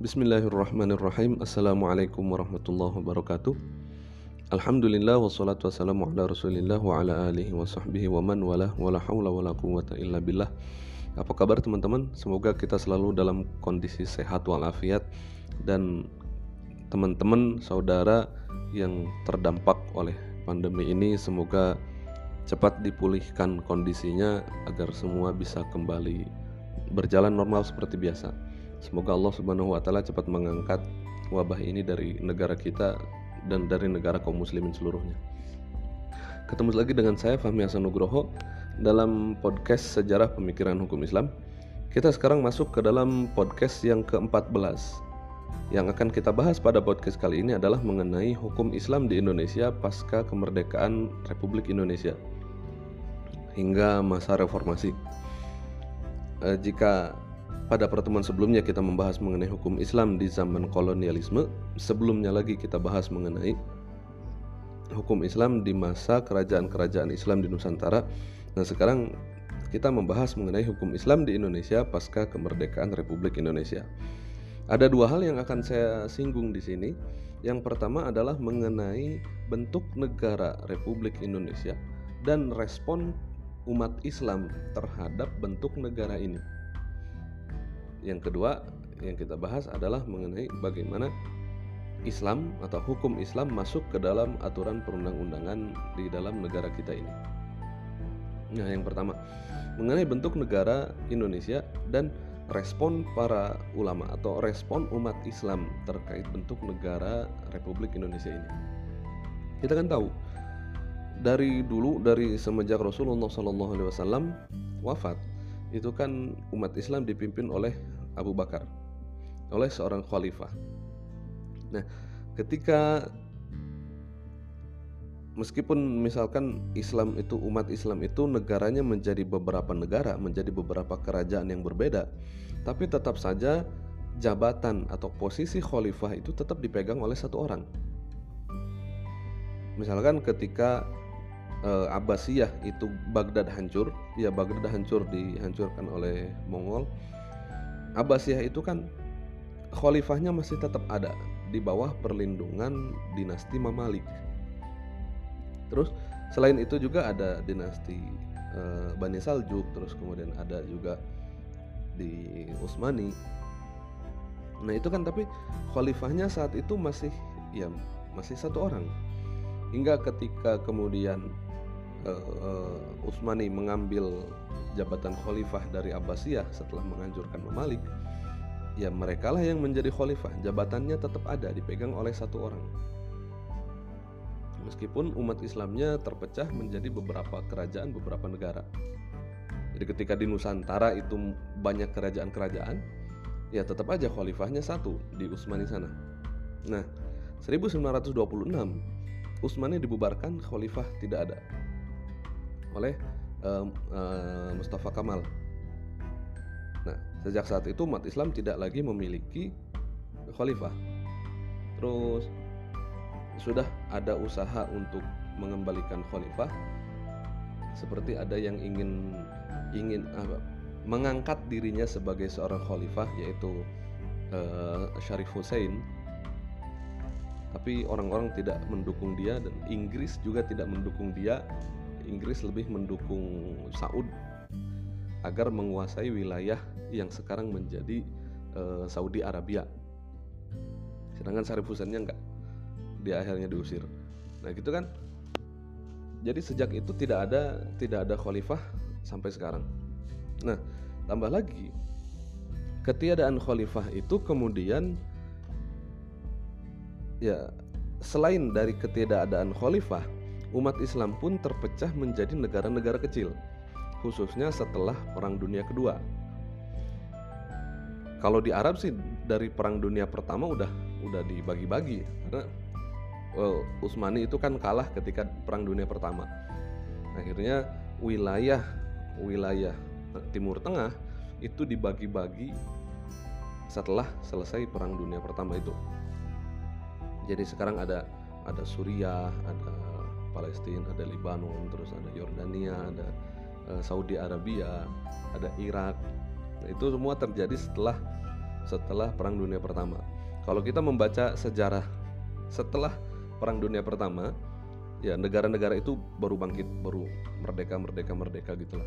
Bismillahirrahmanirrahim. Assalamualaikum warahmatullahi wabarakatuh. Alhamdulillah wassalatu wassalamu ala rasulillah wa ala alihi wa sahbihi wa man wala wa la hawla wa la quwwata illa billah. Apa kabar teman-teman? Semoga kita selalu dalam kondisi sehat walafiat. Dan teman-teman saudara yang terdampak oleh pandemi ini Semoga cepat dipulihkan kondisinya agar semua bisa kembali berjalan normal seperti biasa Semoga Allah Subhanahu wa taala cepat mengangkat wabah ini dari negara kita dan dari negara kaum muslimin seluruhnya. Ketemu lagi dengan saya Fahmi Hasan Nugroho dalam podcast Sejarah Pemikiran Hukum Islam. Kita sekarang masuk ke dalam podcast yang ke-14. Yang akan kita bahas pada podcast kali ini adalah mengenai hukum Islam di Indonesia pasca kemerdekaan Republik Indonesia hingga masa reformasi. Eh, jika pada pertemuan sebelumnya kita membahas mengenai hukum Islam di zaman kolonialisme. Sebelumnya lagi kita bahas mengenai hukum Islam di masa kerajaan-kerajaan Islam di Nusantara. Nah, sekarang kita membahas mengenai hukum Islam di Indonesia pasca kemerdekaan Republik Indonesia. Ada dua hal yang akan saya singgung di sini. Yang pertama adalah mengenai bentuk negara Republik Indonesia dan respon umat Islam terhadap bentuk negara ini. Yang kedua yang kita bahas adalah mengenai bagaimana Islam atau hukum Islam masuk ke dalam aturan perundang-undangan di dalam negara kita ini. Nah, yang pertama, mengenai bentuk negara Indonesia dan respon para ulama atau respon umat Islam terkait bentuk negara Republik Indonesia ini. Kita kan tahu dari dulu dari semenjak Rasulullah SAW wafat itu kan umat Islam dipimpin oleh Abu Bakar, oleh seorang khalifah. Nah, ketika meskipun misalkan Islam itu umat Islam itu negaranya menjadi beberapa negara, menjadi beberapa kerajaan yang berbeda, tapi tetap saja jabatan atau posisi khalifah itu tetap dipegang oleh satu orang. Misalkan ketika uh, Abbasiyah itu Baghdad hancur, ya Baghdad hancur dihancurkan oleh Mongol. Abbasiyah itu kan khalifahnya masih tetap ada di bawah perlindungan dinasti Mamalik. Terus selain itu juga ada dinasti uh, Bani Saljuk, terus kemudian ada juga di Utsmani. Nah itu kan tapi khalifahnya saat itu masih ya masih satu orang hingga ketika kemudian uh, Utsmani mengambil jabatan khalifah dari Abbasiyah setelah menghancurkan Mamalik, ya mereka lah yang menjadi khalifah. Jabatannya tetap ada dipegang oleh satu orang. Meskipun umat Islamnya terpecah menjadi beberapa kerajaan, beberapa negara. Jadi ketika di Nusantara itu banyak kerajaan-kerajaan, ya tetap aja khalifahnya satu di Utsmani sana. Nah, 1926 Utsmani dibubarkan, khalifah tidak ada oleh uh, uh, Mustafa Kamal. Nah, sejak saat itu umat Islam tidak lagi memiliki khalifah. Terus sudah ada usaha untuk mengembalikan khalifah seperti ada yang ingin ingin apa mengangkat dirinya sebagai seorang khalifah yaitu uh, Syarif Hussein tapi orang-orang tidak mendukung dia dan Inggris juga tidak mendukung dia Inggris lebih mendukung Saud agar menguasai wilayah yang sekarang menjadi uh, Saudi Arabia. Sedangkan Syarif Husainnya enggak. Dia akhirnya diusir. Nah, gitu kan. Jadi sejak itu tidak ada tidak ada khalifah sampai sekarang. Nah, tambah lagi ketiadaan khalifah itu kemudian ya selain dari ketiadaan khalifah umat Islam pun terpecah menjadi negara-negara kecil, khususnya setelah Perang Dunia Kedua. Kalau di Arab sih dari Perang Dunia Pertama udah udah dibagi-bagi karena well, Utsmani itu kan kalah ketika Perang Dunia Pertama. Akhirnya wilayah wilayah Timur Tengah itu dibagi-bagi setelah selesai Perang Dunia Pertama itu. Jadi sekarang ada ada Suriah, ada Palestina, ada Lebanon, terus ada Yordania, ada uh, Saudi Arabia, ada Irak. itu semua terjadi setelah setelah Perang Dunia Pertama. Kalau kita membaca sejarah setelah Perang Dunia Pertama, ya negara-negara itu baru bangkit, baru merdeka, merdeka, merdeka gitulah.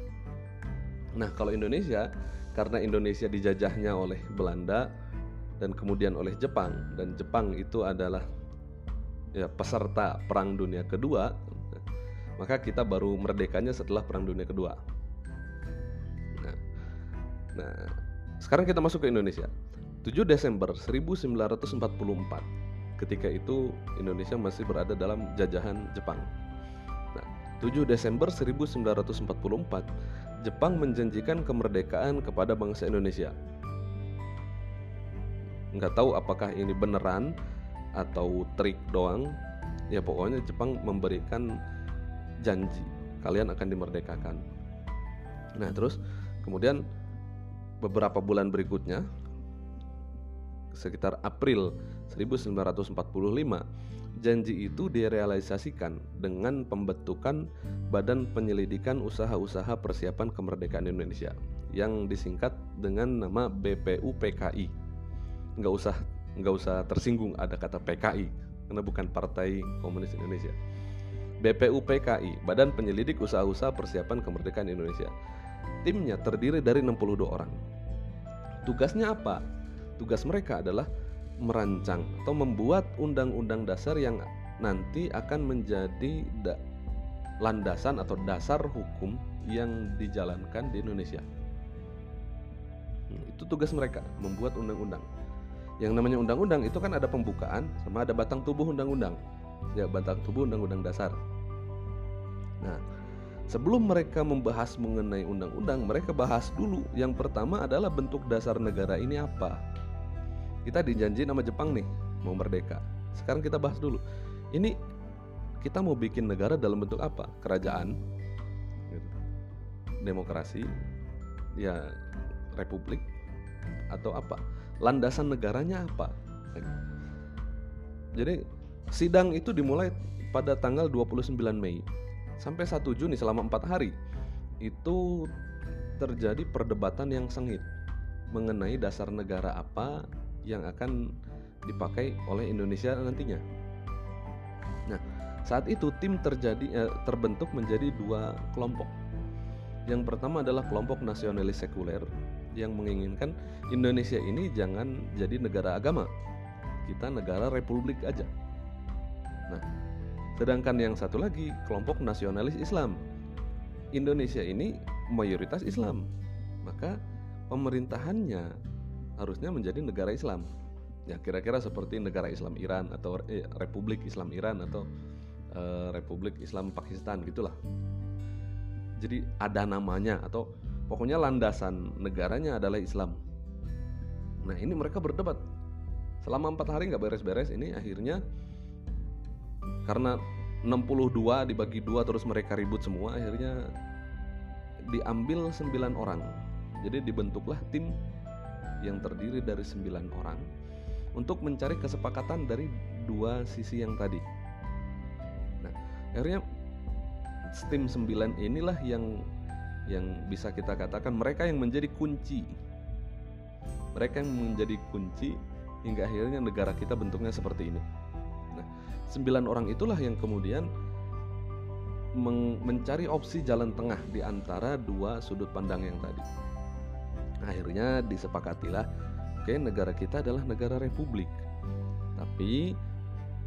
Nah, kalau Indonesia karena Indonesia dijajahnya oleh Belanda dan kemudian oleh Jepang dan Jepang itu adalah ya peserta Perang Dunia Kedua, maka kita baru merdekanya setelah Perang Dunia Kedua. Nah, nah sekarang kita masuk ke Indonesia. 7 Desember 1944. Ketika itu Indonesia masih berada dalam jajahan Jepang. Nah, 7 Desember 1944, Jepang menjanjikan kemerdekaan kepada bangsa Indonesia. Nggak tahu apakah ini beneran atau trik doang. Ya pokoknya Jepang memberikan janji kalian akan dimerdekakan. Nah, terus kemudian beberapa bulan berikutnya sekitar April 1945 janji itu direalisasikan dengan pembentukan Badan Penyelidikan Usaha-usaha Persiapan Kemerdekaan Indonesia yang disingkat dengan nama BPUPKI. Nggak usah nggak usah tersinggung ada kata PKI karena bukan Partai Komunis Indonesia. BPUPKI, Badan Penyelidik Usaha-usaha Persiapan Kemerdekaan Indonesia. Timnya terdiri dari 62 orang. Tugasnya apa? Tugas mereka adalah merancang atau membuat undang-undang dasar yang nanti akan menjadi da landasan atau dasar hukum yang dijalankan di Indonesia. Hmm, itu tugas mereka, membuat undang-undang. Yang namanya undang-undang itu kan ada pembukaan sama ada batang tubuh undang-undang. Ya, batang tubuh undang-undang dasar. Nah, sebelum mereka membahas mengenai undang-undang, mereka bahas dulu. Yang pertama adalah bentuk dasar negara ini apa. Kita dijanji nama Jepang nih, mau merdeka. Sekarang kita bahas dulu. Ini kita mau bikin negara dalam bentuk apa? Kerajaan, gitu. demokrasi, ya republik, atau apa? Landasan negaranya apa? Jadi sidang itu dimulai pada tanggal 29 Mei sampai 1 Juni selama empat hari itu terjadi perdebatan yang sengit mengenai dasar negara apa yang akan dipakai oleh Indonesia nantinya. Nah, saat itu tim terjadi eh, terbentuk menjadi dua kelompok. Yang pertama adalah kelompok nasionalis sekuler yang menginginkan Indonesia ini jangan jadi negara agama. Kita negara republik aja. Nah, Sedangkan yang satu lagi kelompok nasionalis Islam. Indonesia ini mayoritas Islam. Maka pemerintahannya harusnya menjadi negara Islam. Ya kira-kira seperti negara Islam Iran atau eh, Republik Islam Iran atau eh, Republik Islam Pakistan gitulah. Jadi ada namanya atau pokoknya landasan negaranya adalah Islam. Nah ini mereka berdebat. Selama empat hari nggak beres-beres ini akhirnya karena 62 dibagi dua terus mereka ribut semua akhirnya diambil 9 orang. Jadi dibentuklah tim yang terdiri dari 9 orang untuk mencari kesepakatan dari dua sisi yang tadi. Nah akhirnya tim 9 inilah yang yang bisa kita katakan mereka yang menjadi kunci mereka yang menjadi kunci hingga akhirnya negara kita bentuknya seperti ini sembilan orang itulah yang kemudian mencari opsi jalan tengah di antara dua sudut pandang yang tadi. Akhirnya disepakatilah, oke okay, negara kita adalah negara republik. Tapi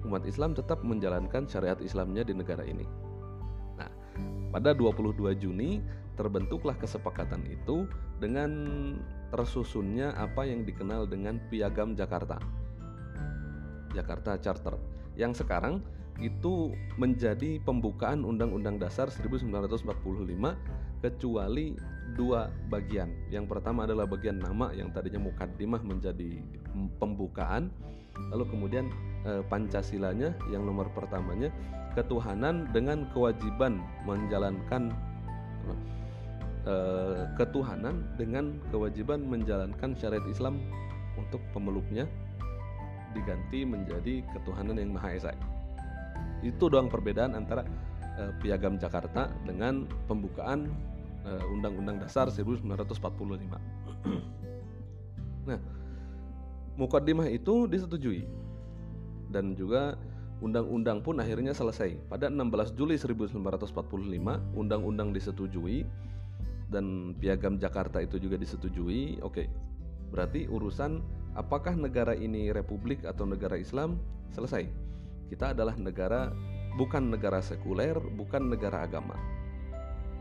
umat Islam tetap menjalankan syariat Islamnya di negara ini. Nah, pada 22 Juni terbentuklah kesepakatan itu dengan tersusunnya apa yang dikenal dengan Piagam Jakarta. Jakarta Charter yang sekarang itu menjadi pembukaan Undang-Undang Dasar 1945 kecuali dua bagian. Yang pertama adalah bagian nama yang tadinya mukaddimah menjadi pembukaan. Lalu kemudian e, Pancasilanya yang nomor pertamanya ketuhanan dengan kewajiban menjalankan e, ketuhanan dengan kewajiban menjalankan syariat Islam untuk pemeluknya diganti menjadi ketuhanan yang Maha Esa. Itu doang perbedaan antara uh, Piagam Jakarta dengan pembukaan uh, Undang-Undang Dasar 1945. nah, mukaddimah itu disetujui dan juga undang-undang pun akhirnya selesai. Pada 16 Juli 1945, undang-undang disetujui dan Piagam Jakarta itu juga disetujui. Oke. Berarti urusan apakah negara ini republik atau negara Islam selesai. Kita adalah negara bukan negara sekuler, bukan negara agama.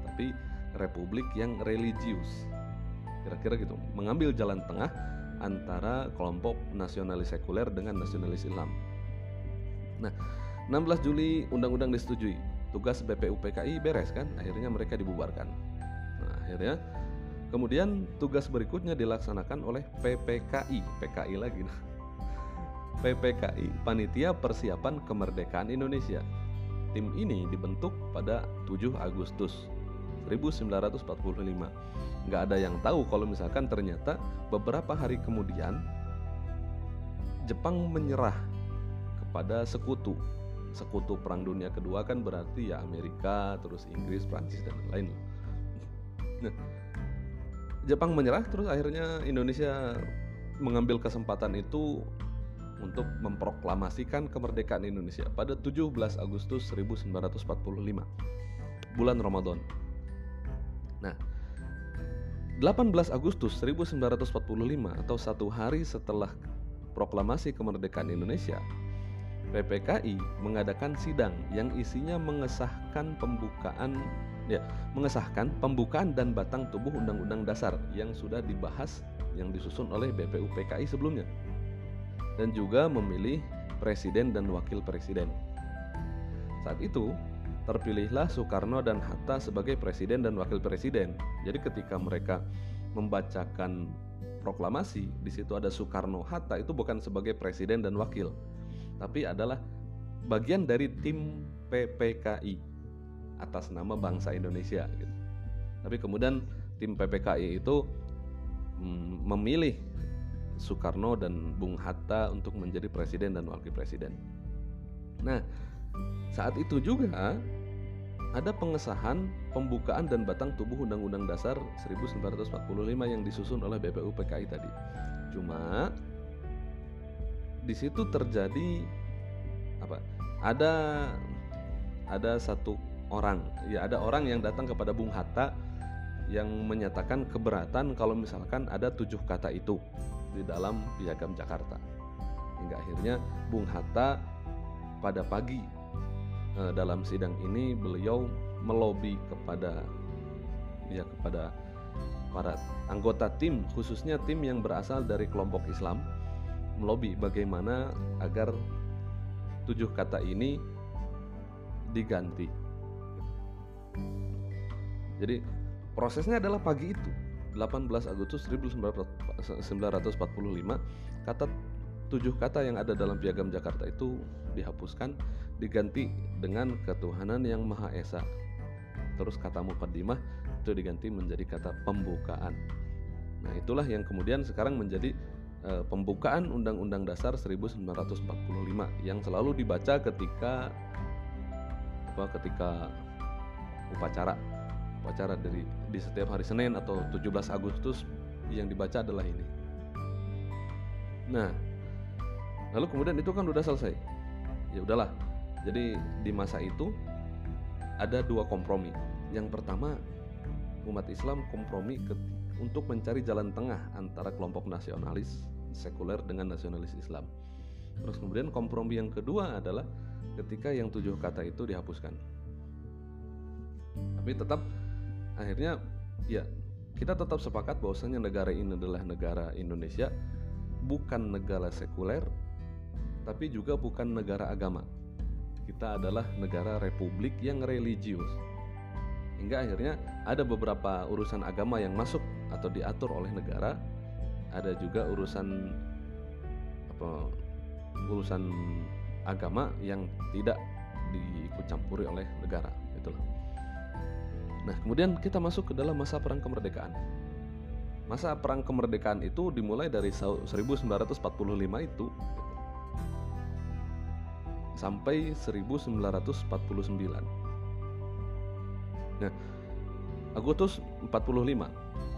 Tapi republik yang religius. Kira-kira gitu, mengambil jalan tengah antara kelompok nasionalis sekuler dengan nasionalis Islam. Nah, 16 Juli undang-undang disetujui. Tugas BPUPKI beres kan? Akhirnya mereka dibubarkan. Akhirnya kemudian tugas berikutnya dilaksanakan oleh PPKI, PKI lagi. Nah. PPKI, Panitia Persiapan Kemerdekaan Indonesia. Tim ini dibentuk pada 7 Agustus 1945. Nggak ada yang tahu kalau misalkan ternyata beberapa hari kemudian Jepang menyerah kepada sekutu. Sekutu Perang Dunia Kedua kan berarti ya Amerika, terus Inggris, Prancis dan lain-lain. Nah, Jepang menyerah terus akhirnya Indonesia mengambil kesempatan itu untuk memproklamasikan kemerdekaan Indonesia pada 17 Agustus 1945 bulan Ramadan. Nah, 18 Agustus 1945 atau satu hari setelah proklamasi kemerdekaan Indonesia, PPKI mengadakan sidang yang isinya mengesahkan pembukaan ya, mengesahkan pembukaan dan batang tubuh Undang-Undang Dasar yang sudah dibahas yang disusun oleh BPU PKI sebelumnya. Dan juga memilih presiden dan wakil presiden. Saat itu, terpilihlah Soekarno dan Hatta sebagai presiden dan wakil presiden. Jadi ketika mereka membacakan proklamasi, di situ ada Soekarno Hatta itu bukan sebagai presiden dan wakil, tapi adalah bagian dari tim PPKI atas nama bangsa Indonesia gitu. Tapi kemudian tim PPKI itu mm, memilih Soekarno dan Bung Hatta untuk menjadi presiden dan wakil presiden. Nah, saat itu juga ada pengesahan pembukaan dan batang tubuh Undang-Undang Dasar 1945 yang disusun oleh BPU PKI tadi. Cuma di situ terjadi apa? Ada ada satu orang, ya ada orang yang datang kepada Bung Hatta yang menyatakan keberatan kalau misalkan ada tujuh kata itu di dalam piagam Jakarta. Hingga akhirnya Bung Hatta pada pagi eh, dalam sidang ini beliau melobi kepada ya kepada para anggota tim khususnya tim yang berasal dari kelompok Islam melobi bagaimana agar tujuh kata ini diganti. Jadi prosesnya adalah pagi itu 18 Agustus 1945 kata tujuh kata yang ada dalam piagam Jakarta itu dihapuskan diganti dengan ketuhanan yang Maha Esa. Terus kata mukaddimah itu diganti menjadi kata pembukaan. Nah, itulah yang kemudian sekarang menjadi Eh, pembukaan Undang-Undang Dasar 1945 yang selalu dibaca ketika apa ketika upacara upacara dari di setiap hari Senin atau 17 Agustus yang dibaca adalah ini. Nah, lalu kemudian itu kan udah selesai. Ya udahlah. Jadi di masa itu ada dua kompromi. Yang pertama umat Islam kompromi ke, untuk mencari jalan tengah antara kelompok nasionalis sekuler dengan nasionalis Islam. Terus kemudian kompromi yang kedua adalah ketika yang tujuh kata itu dihapuskan. Tapi tetap akhirnya ya kita tetap sepakat bahwasanya negara ini adalah negara Indonesia, bukan negara sekuler, tapi juga bukan negara agama. Kita adalah negara republik yang religius. Hingga akhirnya ada beberapa urusan agama yang masuk atau diatur oleh negara ada juga urusan apa urusan agama yang tidak diikut campuri oleh negara itulah. Nah, kemudian kita masuk ke dalam masa perang kemerdekaan. Masa perang kemerdekaan itu dimulai dari 1945 itu sampai 1949. Nah, Agustus 45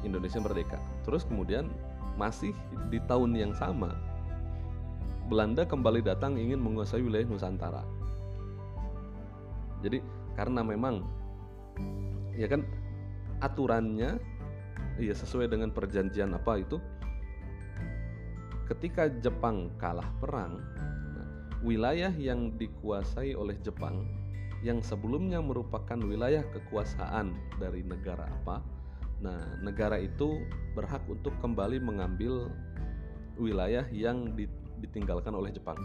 Indonesia merdeka. Terus kemudian masih di tahun yang sama Belanda kembali datang ingin menguasai wilayah Nusantara. Jadi karena memang ya kan? Aturannya ya sesuai dengan perjanjian apa itu? Ketika Jepang kalah perang wilayah yang dikuasai oleh Jepang yang sebelumnya merupakan wilayah kekuasaan dari negara apa nah negara itu berhak untuk kembali mengambil wilayah yang ditinggalkan oleh Jepang.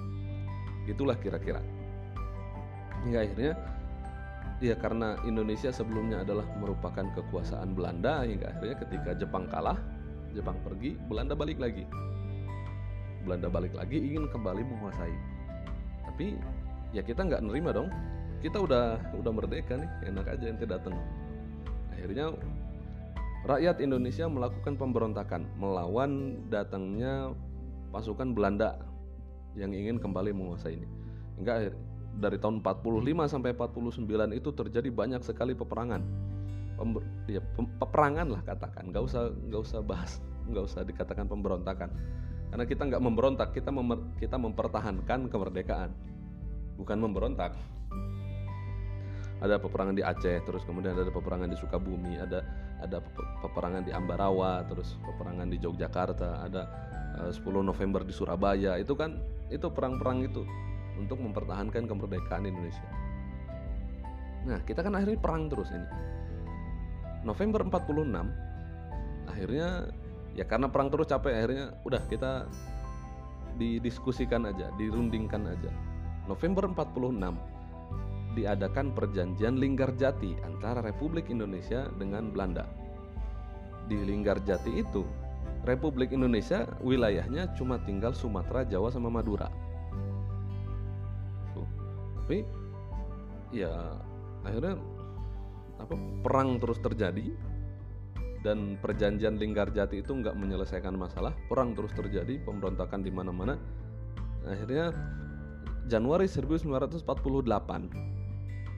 Itulah kira-kira. Hingga akhirnya ya karena Indonesia sebelumnya adalah merupakan kekuasaan Belanda hingga akhirnya ketika Jepang kalah Jepang pergi Belanda balik lagi. Belanda balik lagi ingin kembali menguasai. Tapi ya kita nggak nerima dong. Kita udah udah merdeka nih enak aja ente datang akhirnya rakyat Indonesia melakukan pemberontakan melawan datangnya pasukan Belanda yang ingin kembali menguasai ini. Hingga dari tahun 45 sampai 49 itu terjadi banyak sekali peperangan. Pember, ya, peperangan lah katakan. Nggak usah nggak usah bahas nggak usah dikatakan pemberontakan. Karena kita nggak memberontak kita memer, kita mempertahankan kemerdekaan. Bukan memberontak. Ada peperangan di Aceh terus kemudian ada peperangan di Sukabumi ada ada peperangan di Ambarawa terus peperangan di Yogyakarta ada 10 eh, November di Surabaya. Itu kan itu perang-perang itu untuk mempertahankan kemerdekaan Indonesia. Nah, kita kan akhirnya perang terus ini. November 46 akhirnya ya karena perang terus capek akhirnya udah kita didiskusikan aja, dirundingkan aja. November 46 diadakan perjanjian Linggarjati antara Republik Indonesia dengan Belanda. Di Linggarjati itu, Republik Indonesia wilayahnya cuma tinggal Sumatera, Jawa sama Madura tapi ya akhirnya apa perang terus terjadi. Dan perjanjian Linggarjati itu nggak menyelesaikan masalah. Perang terus terjadi pemberontakan di mana-mana. Akhirnya Januari 1948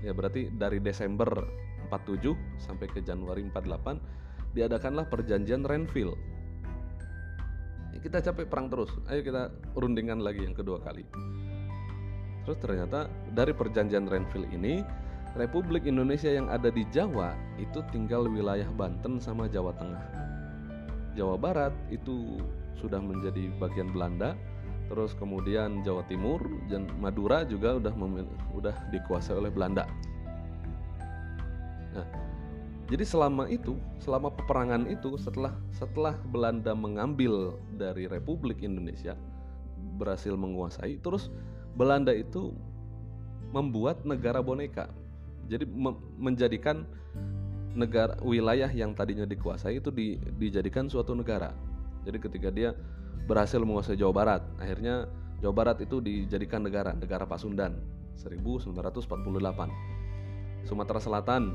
ya berarti dari Desember 47 sampai ke Januari 48 diadakanlah perjanjian Renville. Ya, kita capek perang terus. Ayo kita rundingan lagi yang kedua kali Terus ternyata dari perjanjian Renville ini Republik Indonesia yang ada di Jawa itu tinggal wilayah Banten sama Jawa Tengah. Jawa Barat itu sudah menjadi bagian Belanda, terus kemudian Jawa Timur dan Madura juga udah udah dikuasai oleh Belanda. Nah, jadi selama itu, selama peperangan itu setelah setelah Belanda mengambil dari Republik Indonesia berhasil menguasai, terus Belanda itu membuat negara boneka. Jadi menjadikan negara wilayah yang tadinya dikuasai itu di, dijadikan suatu negara. Jadi ketika dia berhasil menguasai Jawa Barat, akhirnya Jawa Barat itu dijadikan negara, negara Pasundan 1948. Sumatera Selatan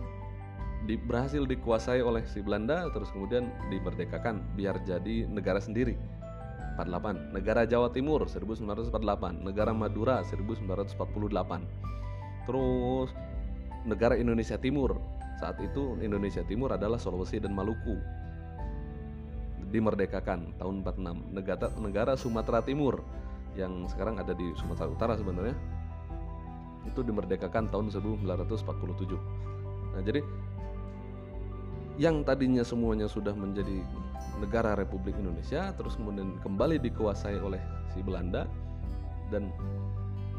di, berhasil dikuasai oleh si Belanda terus kemudian dimerdekakan biar jadi negara sendiri 1948, Negara Jawa Timur 1948, Negara Madura 1948. Terus negara Indonesia Timur. Saat itu Indonesia Timur adalah Sulawesi dan Maluku. Dimerdekakan tahun 46. Negara negara Sumatera Timur yang sekarang ada di Sumatera Utara sebenarnya itu dimerdekakan tahun 1947. Nah, jadi yang tadinya semuanya sudah menjadi negara Republik Indonesia terus kemudian kembali dikuasai oleh si Belanda dan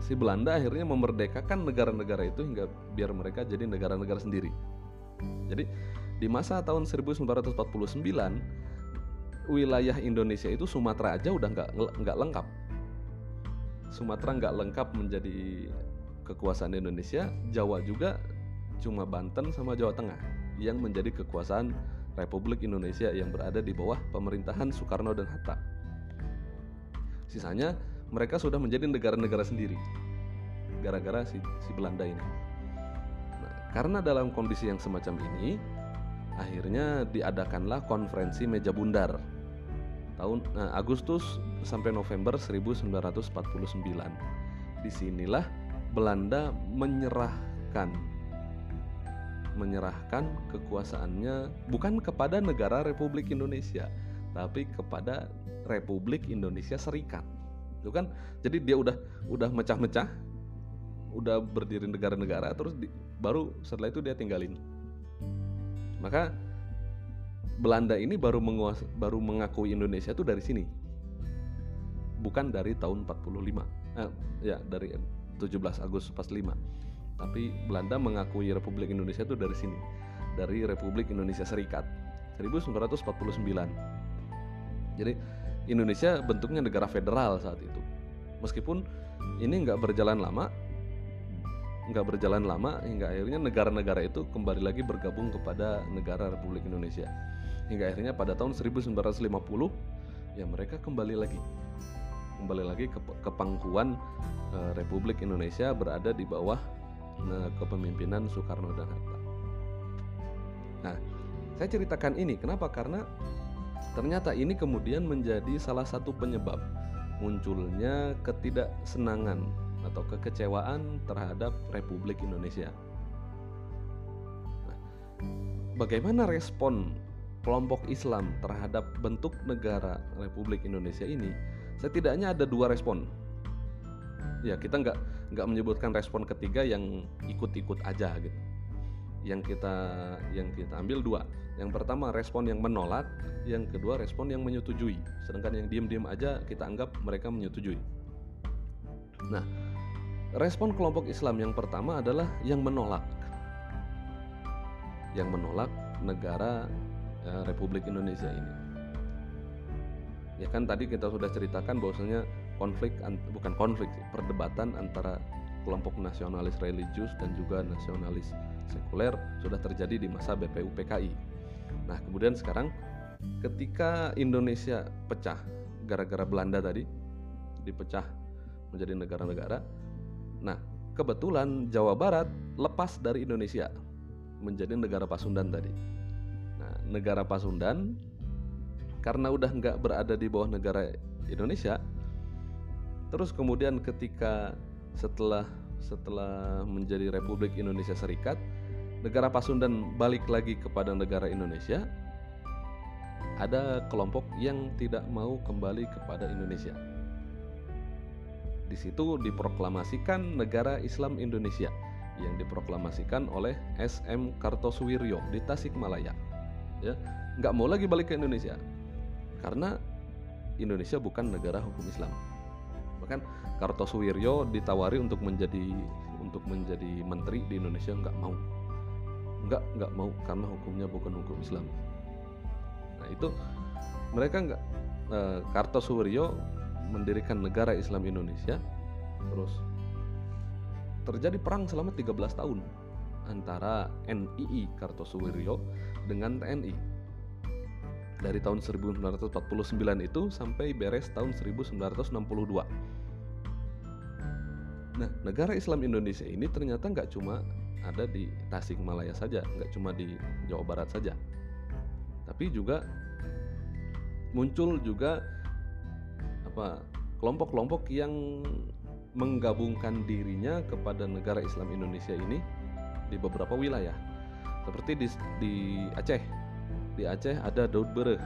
si Belanda akhirnya memerdekakan negara-negara itu hingga biar mereka jadi negara-negara sendiri. Jadi di masa tahun 1949 wilayah Indonesia itu Sumatera aja udah nggak nggak lengkap. Sumatera nggak lengkap menjadi kekuasaan Indonesia, Jawa juga cuma Banten sama Jawa Tengah yang menjadi kekuasaan Republik Indonesia yang berada di bawah pemerintahan Soekarno dan Hatta. Sisanya mereka sudah menjadi negara-negara sendiri gara-gara si, si Belanda ini. Nah, karena dalam kondisi yang semacam ini, akhirnya diadakanlah konferensi meja bundar tahun nah, Agustus sampai November 1949. Di sinilah Belanda menyerahkan menyerahkan kekuasaannya bukan kepada negara Republik Indonesia, tapi kepada Republik Indonesia Serikat. Itu kan jadi dia udah udah mecah-mecah, udah berdiri negara-negara terus di, baru setelah itu dia tinggalin. Maka Belanda ini baru menguas, baru mengakui Indonesia itu dari sini. Bukan dari tahun 45. Eh, ya, dari 17 Agustus 45 tapi Belanda mengakui Republik Indonesia itu dari sini dari Republik Indonesia Serikat 1949 jadi Indonesia bentuknya negara federal saat itu. Meskipun ini nggak berjalan lama nggak berjalan lama hingga akhirnya negara-negara itu kembali lagi bergabung kepada negara Republik Indonesia. Hingga akhirnya pada tahun 1950 ya mereka kembali lagi. Kembali lagi ke, ke pangkuan e, Republik Indonesia berada di bawah kepemimpinan Soekarno dan Hatta. Nah, saya ceritakan ini kenapa? Karena ternyata ini kemudian menjadi salah satu penyebab munculnya ketidaksenangan atau kekecewaan terhadap Republik Indonesia. Nah, bagaimana respon kelompok Islam terhadap bentuk negara Republik Indonesia ini? Setidaknya ada dua respon ya kita nggak nggak menyebutkan respon ketiga yang ikut-ikut aja gitu. Yang kita yang kita ambil dua. Yang pertama respon yang menolak. Yang kedua respon yang menyetujui. Sedangkan yang diem-diem aja kita anggap mereka menyetujui. Nah respon kelompok Islam yang pertama adalah yang menolak. Yang menolak negara ya, Republik Indonesia ini. Ya kan tadi kita sudah ceritakan bahwasanya konflik bukan konflik perdebatan antara kelompok nasionalis religius dan juga nasionalis sekuler sudah terjadi di masa BPU PKI. Nah, kemudian sekarang ketika Indonesia pecah gara-gara Belanda tadi dipecah menjadi negara-negara. Nah, kebetulan Jawa Barat lepas dari Indonesia menjadi negara Pasundan tadi. Nah, negara Pasundan karena udah nggak berada di bawah negara Indonesia, Terus kemudian ketika setelah setelah menjadi Republik Indonesia Serikat, negara Pasundan balik lagi kepada negara Indonesia. Ada kelompok yang tidak mau kembali kepada Indonesia. Di situ diproklamasikan negara Islam Indonesia yang diproklamasikan oleh SM Kartosuwiryo di Tasikmalaya. Ya, nggak mau lagi balik ke Indonesia karena Indonesia bukan negara hukum Islam bahkan Kartosuwiryo ditawari untuk menjadi untuk menjadi menteri di Indonesia nggak mau. Nggak nggak mau karena hukumnya bukan hukum Islam. Nah itu mereka nggak eh, Kartosuwiryo mendirikan negara Islam Indonesia terus terjadi perang selama 13 tahun antara NII Kartosuwiryo dengan TNI dari tahun 1949 itu sampai beres tahun 1962. Nah, negara Islam Indonesia ini ternyata nggak cuma ada di Tasikmalaya saja, nggak cuma di Jawa Barat saja, tapi juga muncul juga apa kelompok-kelompok yang menggabungkan dirinya kepada negara Islam Indonesia ini di beberapa wilayah, seperti di, di Aceh di Aceh ada Daud Bereh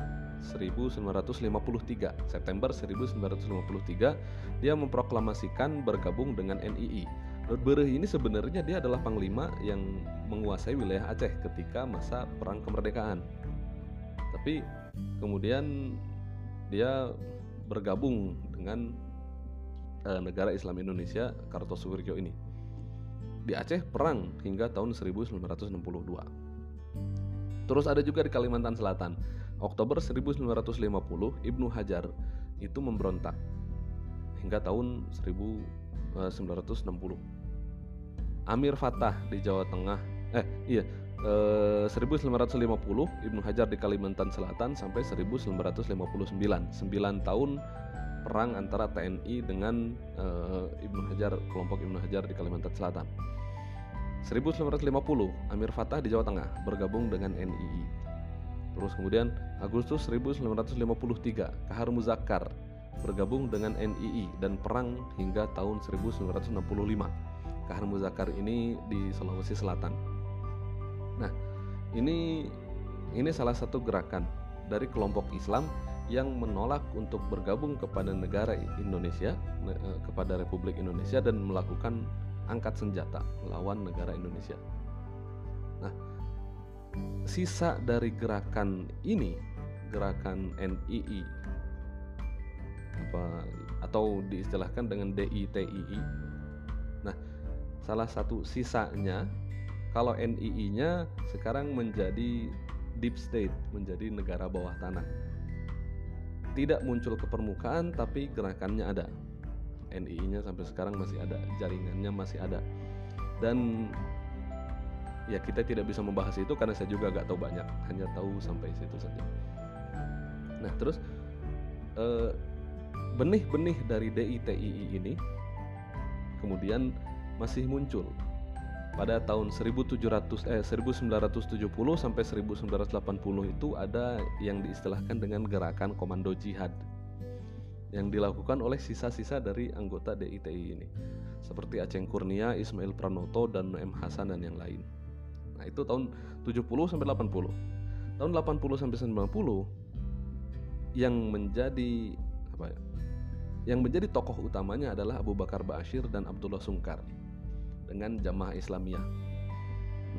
1953 September 1953 dia memproklamasikan bergabung dengan NII Daud Bereh ini sebenarnya dia adalah panglima yang menguasai wilayah Aceh ketika masa perang kemerdekaan. Tapi kemudian dia bergabung dengan uh, negara Islam Indonesia Kartosuwiryo ini. Di Aceh perang hingga tahun 1962 Terus ada juga di Kalimantan Selatan. Oktober 1950 Ibnu Hajar itu memberontak hingga tahun 1960. Eh, Amir Fatah di Jawa Tengah eh iya eh, 1950 Ibnu Hajar di Kalimantan Selatan sampai 1959 9 tahun perang antara TNI dengan eh, Ibnu Hajar kelompok Ibnu Hajar di Kalimantan Selatan 1950 Amir Fatah di Jawa Tengah bergabung dengan NII. Terus kemudian Agustus 1953 Kahar Muzakkar bergabung dengan NII dan perang hingga tahun 1965. Kahar Muzakkar ini di Sulawesi Selatan. Nah, ini ini salah satu gerakan dari kelompok Islam yang menolak untuk bergabung kepada negara Indonesia eh, kepada Republik Indonesia dan melakukan angkat senjata melawan negara Indonesia. Nah, sisa dari gerakan ini, gerakan NII apa atau diistilahkan dengan DITII. Nah, salah satu sisanya kalau NII-nya sekarang menjadi deep state, menjadi negara bawah tanah tidak muncul ke permukaan tapi gerakannya ada NII-nya sampai sekarang masih ada jaringannya masih ada. Dan ya kita tidak bisa membahas itu karena saya juga gak tahu banyak hanya tahu sampai situ saja. Nah terus benih benih-benih dari DITII ini kemudian masih muncul pada tahun 1700 eh 1970 sampai 1980 itu ada yang diistilahkan dengan gerakan komando jihad yang dilakukan oleh sisa-sisa dari anggota DITI ini seperti Aceh Kurnia, Ismail Pranoto dan M Hasan dan yang lain. Nah, itu tahun 70 sampai 80. Tahun 80 sampai 90 yang menjadi apa ya? Yang menjadi tokoh utamanya adalah Abu Bakar Ba'asyir dan Abdullah Sungkar dengan jamaah Islamiyah.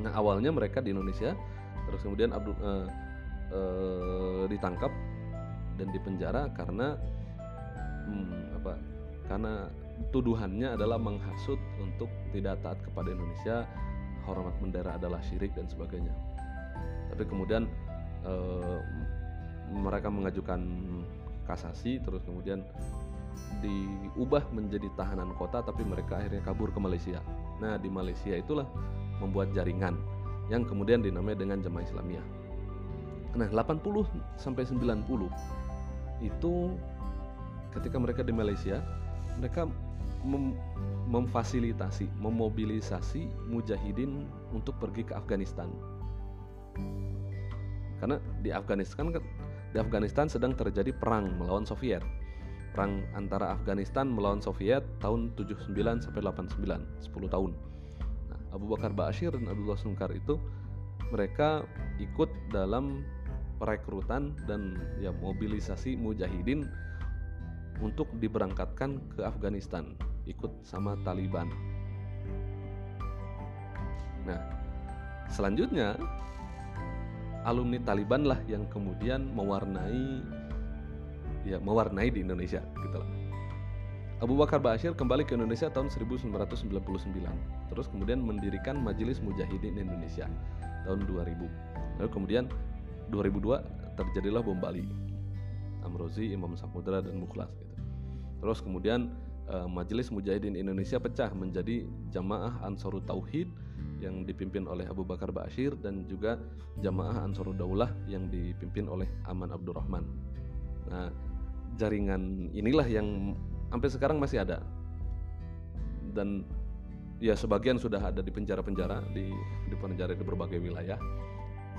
Nah awalnya mereka di Indonesia, terus kemudian Abdul uh, uh, ditangkap dan dipenjara karena hmm, apa? Karena tuduhannya adalah menghasut untuk tidak taat kepada Indonesia, hormat bendera adalah syirik dan sebagainya. Tapi kemudian uh, mereka mengajukan kasasi, terus kemudian diubah menjadi tahanan kota, tapi mereka akhirnya kabur ke Malaysia. Nah, di Malaysia itulah membuat jaringan yang kemudian dinamai dengan Jemaah Islamiyah. Nah, 80 sampai 90 itu ketika mereka di Malaysia, mereka mem memfasilitasi, memobilisasi mujahidin untuk pergi ke Afghanistan. Karena di Afghanistan kan di Afghanistan sedang terjadi perang melawan Soviet perang antara Afghanistan melawan Soviet tahun 79 sampai 89, 10 tahun. Nah, Abu Bakar Ba'asyir dan Abdullah Sungkar itu mereka ikut dalam perekrutan dan ya mobilisasi mujahidin untuk diberangkatkan ke Afghanistan, ikut sama Taliban. Nah, selanjutnya alumni Taliban lah yang kemudian mewarnai ya mewarnai di Indonesia gitu loh. Abu Bakar Ba'asyir kembali ke Indonesia tahun 1999 terus kemudian mendirikan Majelis Mujahidin Indonesia tahun 2000 lalu kemudian 2002 terjadilah bom Bali Amrozi, Imam Samudra dan Mukhlas. Terus kemudian uh, Majelis Mujahidin Indonesia pecah menjadi Jamaah Ansarut Tauhid yang dipimpin oleh Abu Bakar Ba'asyir dan juga Jamaah Ansarud Daulah yang dipimpin oleh Aman Abdurrahman. Nah, jaringan inilah yang sampai sekarang masih ada. Dan ya sebagian sudah ada di penjara-penjara di di penjara di berbagai wilayah.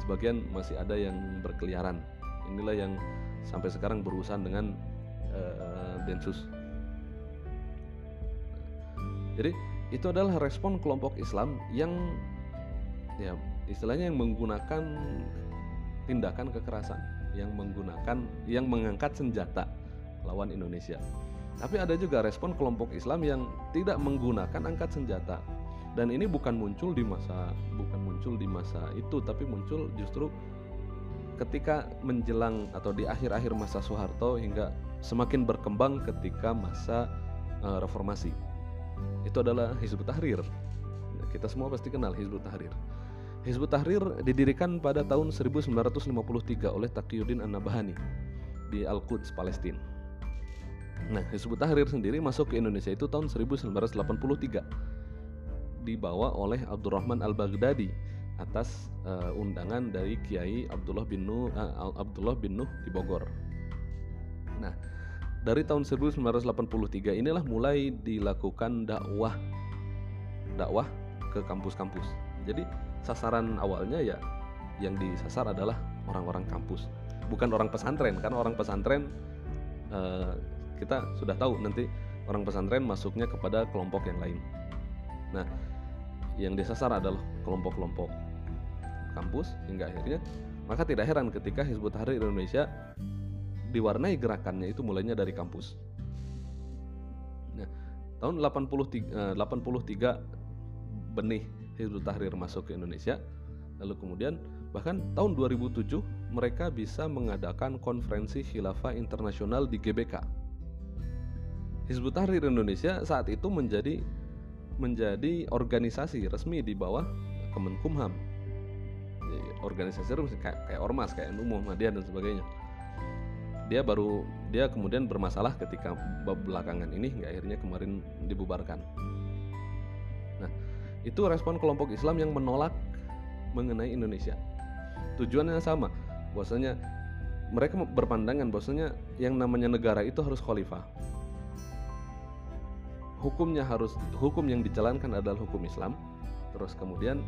Sebagian masih ada yang berkeliaran. Inilah yang sampai sekarang berurusan dengan uh, densus jadi itu adalah respon kelompok Islam yang ya istilahnya yang menggunakan tindakan kekerasan yang menggunakan yang mengangkat senjata lawan Indonesia. Tapi ada juga respon kelompok Islam yang tidak menggunakan angkat senjata. Dan ini bukan muncul di masa bukan muncul di masa itu, tapi muncul justru ketika menjelang atau di akhir-akhir masa Soeharto hingga semakin berkembang ketika masa uh, reformasi. Itu adalah Hizbut Tahrir. Kita semua pasti kenal Hizbut Tahrir. Hizbut Tahrir didirikan pada tahun 1953 oleh Taqiyuddin An-Nabahani di Al-Quds, Palestina. Nah, Hizbut Tahrir sendiri masuk ke Indonesia itu tahun 1983 dibawa oleh Abdurrahman Al-Baghdadi atas uh, undangan dari Kiai Abdullah bin Nuh uh, Abdullah bin Nuh di Bogor. Nah, dari tahun 1983 inilah mulai dilakukan dakwah dakwah ke kampus-kampus. Jadi sasaran awalnya ya yang disasar adalah orang-orang kampus, bukan orang pesantren karena orang pesantren uh, kita sudah tahu nanti orang pesantren masuknya kepada kelompok yang lain. Nah, yang disasar adalah kelompok-kelompok kampus hingga akhirnya maka tidak heran ketika Hizbut Tahrir Indonesia diwarnai gerakannya itu mulainya dari kampus. Nah, tahun 83, 83 eh, benih Hizbut Tahrir masuk ke Indonesia. Lalu kemudian bahkan tahun 2007 mereka bisa mengadakan konferensi khilafah internasional di GBK. Hizbut Tahrir Indonesia saat itu menjadi menjadi organisasi resmi di bawah Kemenkumham. Organisasi resmi kayak, kayak ormas, kayak NU Muhammadiyah dan sebagainya dia baru dia kemudian bermasalah ketika belakangan ini hingga akhirnya kemarin dibubarkan. Nah, itu respon kelompok Islam yang menolak mengenai Indonesia. Tujuannya sama, bahwasanya mereka berpandangan bahwasanya yang namanya negara itu harus khalifah. Hukumnya harus hukum yang dijalankan adalah hukum Islam. Terus kemudian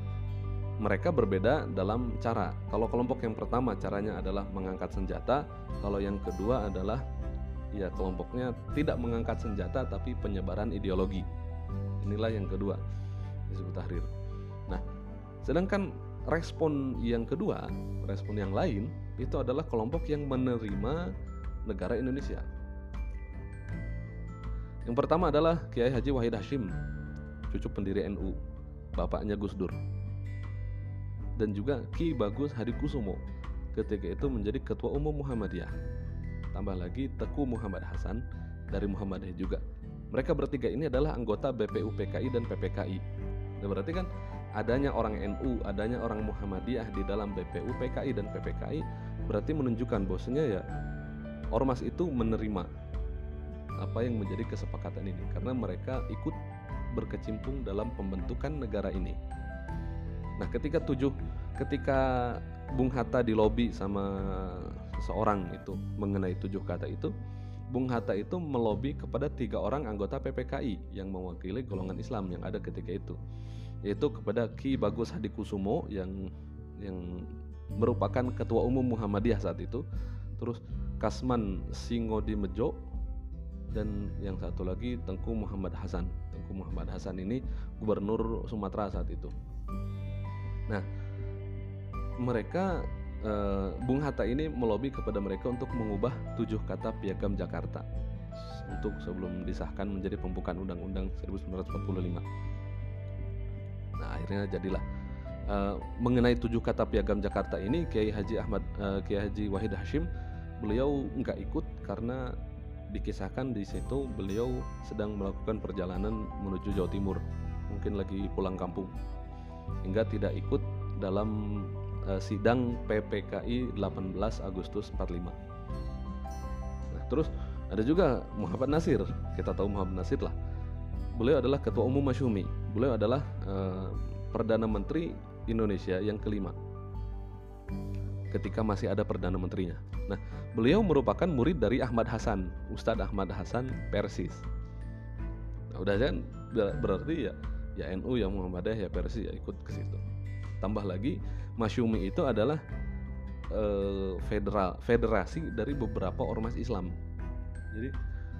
mereka berbeda dalam cara. Kalau kelompok yang pertama caranya adalah mengangkat senjata, kalau yang kedua adalah ya kelompoknya tidak mengangkat senjata tapi penyebaran ideologi. Inilah yang kedua disebut tahrir. Nah, sedangkan respon yang kedua, respon yang lain itu adalah kelompok yang menerima negara Indonesia. Yang pertama adalah Kiai Haji Wahid Hashim, cucu pendiri NU, bapaknya Gus Dur dan juga Ki Bagus Hadikusumo ketika itu menjadi ketua umum Muhammadiyah. Tambah lagi Teku Muhammad Hasan dari Muhammadiyah juga. Mereka bertiga ini adalah anggota BPU PKI dan PPKI. Nah, berarti kan adanya orang NU, adanya orang Muhammadiyah di dalam BPU PKI dan PPKI berarti menunjukkan bahwasanya ya ormas itu menerima apa yang menjadi kesepakatan ini karena mereka ikut berkecimpung dalam pembentukan negara ini. Nah, ketika tujuh, ketika Bung Hatta di lobi sama seseorang itu mengenai tujuh kata itu, Bung Hatta itu melobi kepada tiga orang anggota PPKI yang mewakili golongan Islam yang ada ketika itu, yaitu kepada Ki Bagus Hadikusumo yang yang merupakan ketua umum Muhammadiyah saat itu, terus Kasman Singodi Mejo dan yang satu lagi Tengku Muhammad Hasan. Tengku Muhammad Hasan ini gubernur Sumatera saat itu. Nah, mereka uh, Bung Hatta ini melobi kepada mereka untuk mengubah tujuh kata piagam Jakarta untuk sebelum disahkan menjadi pembukaan Undang-Undang 1945. Nah, akhirnya jadilah uh, mengenai tujuh kata piagam Jakarta ini Kiai Haji Ahmad uh, Kiai Haji Wahid Hashim beliau nggak ikut karena dikisahkan di situ beliau sedang melakukan perjalanan menuju Jawa Timur mungkin lagi pulang kampung hingga tidak ikut dalam uh, sidang PPKI 18 Agustus 45. Nah, terus ada juga Muhammad Nasir. Kita tahu Muhammad Nasir lah. Beliau adalah Ketua Umum Masyumi. Beliau adalah uh, Perdana Menteri Indonesia yang kelima ketika masih ada Perdana Menterinya. Nah, beliau merupakan murid dari Ahmad Hasan, Ustadz Ahmad Hasan Persis. Nah, udah kan berarti ya ya NU yang Muhammadiyah ya Persi ya ikut ke situ. Tambah lagi Masyumi itu adalah eh, federal federasi dari beberapa ormas Islam. Jadi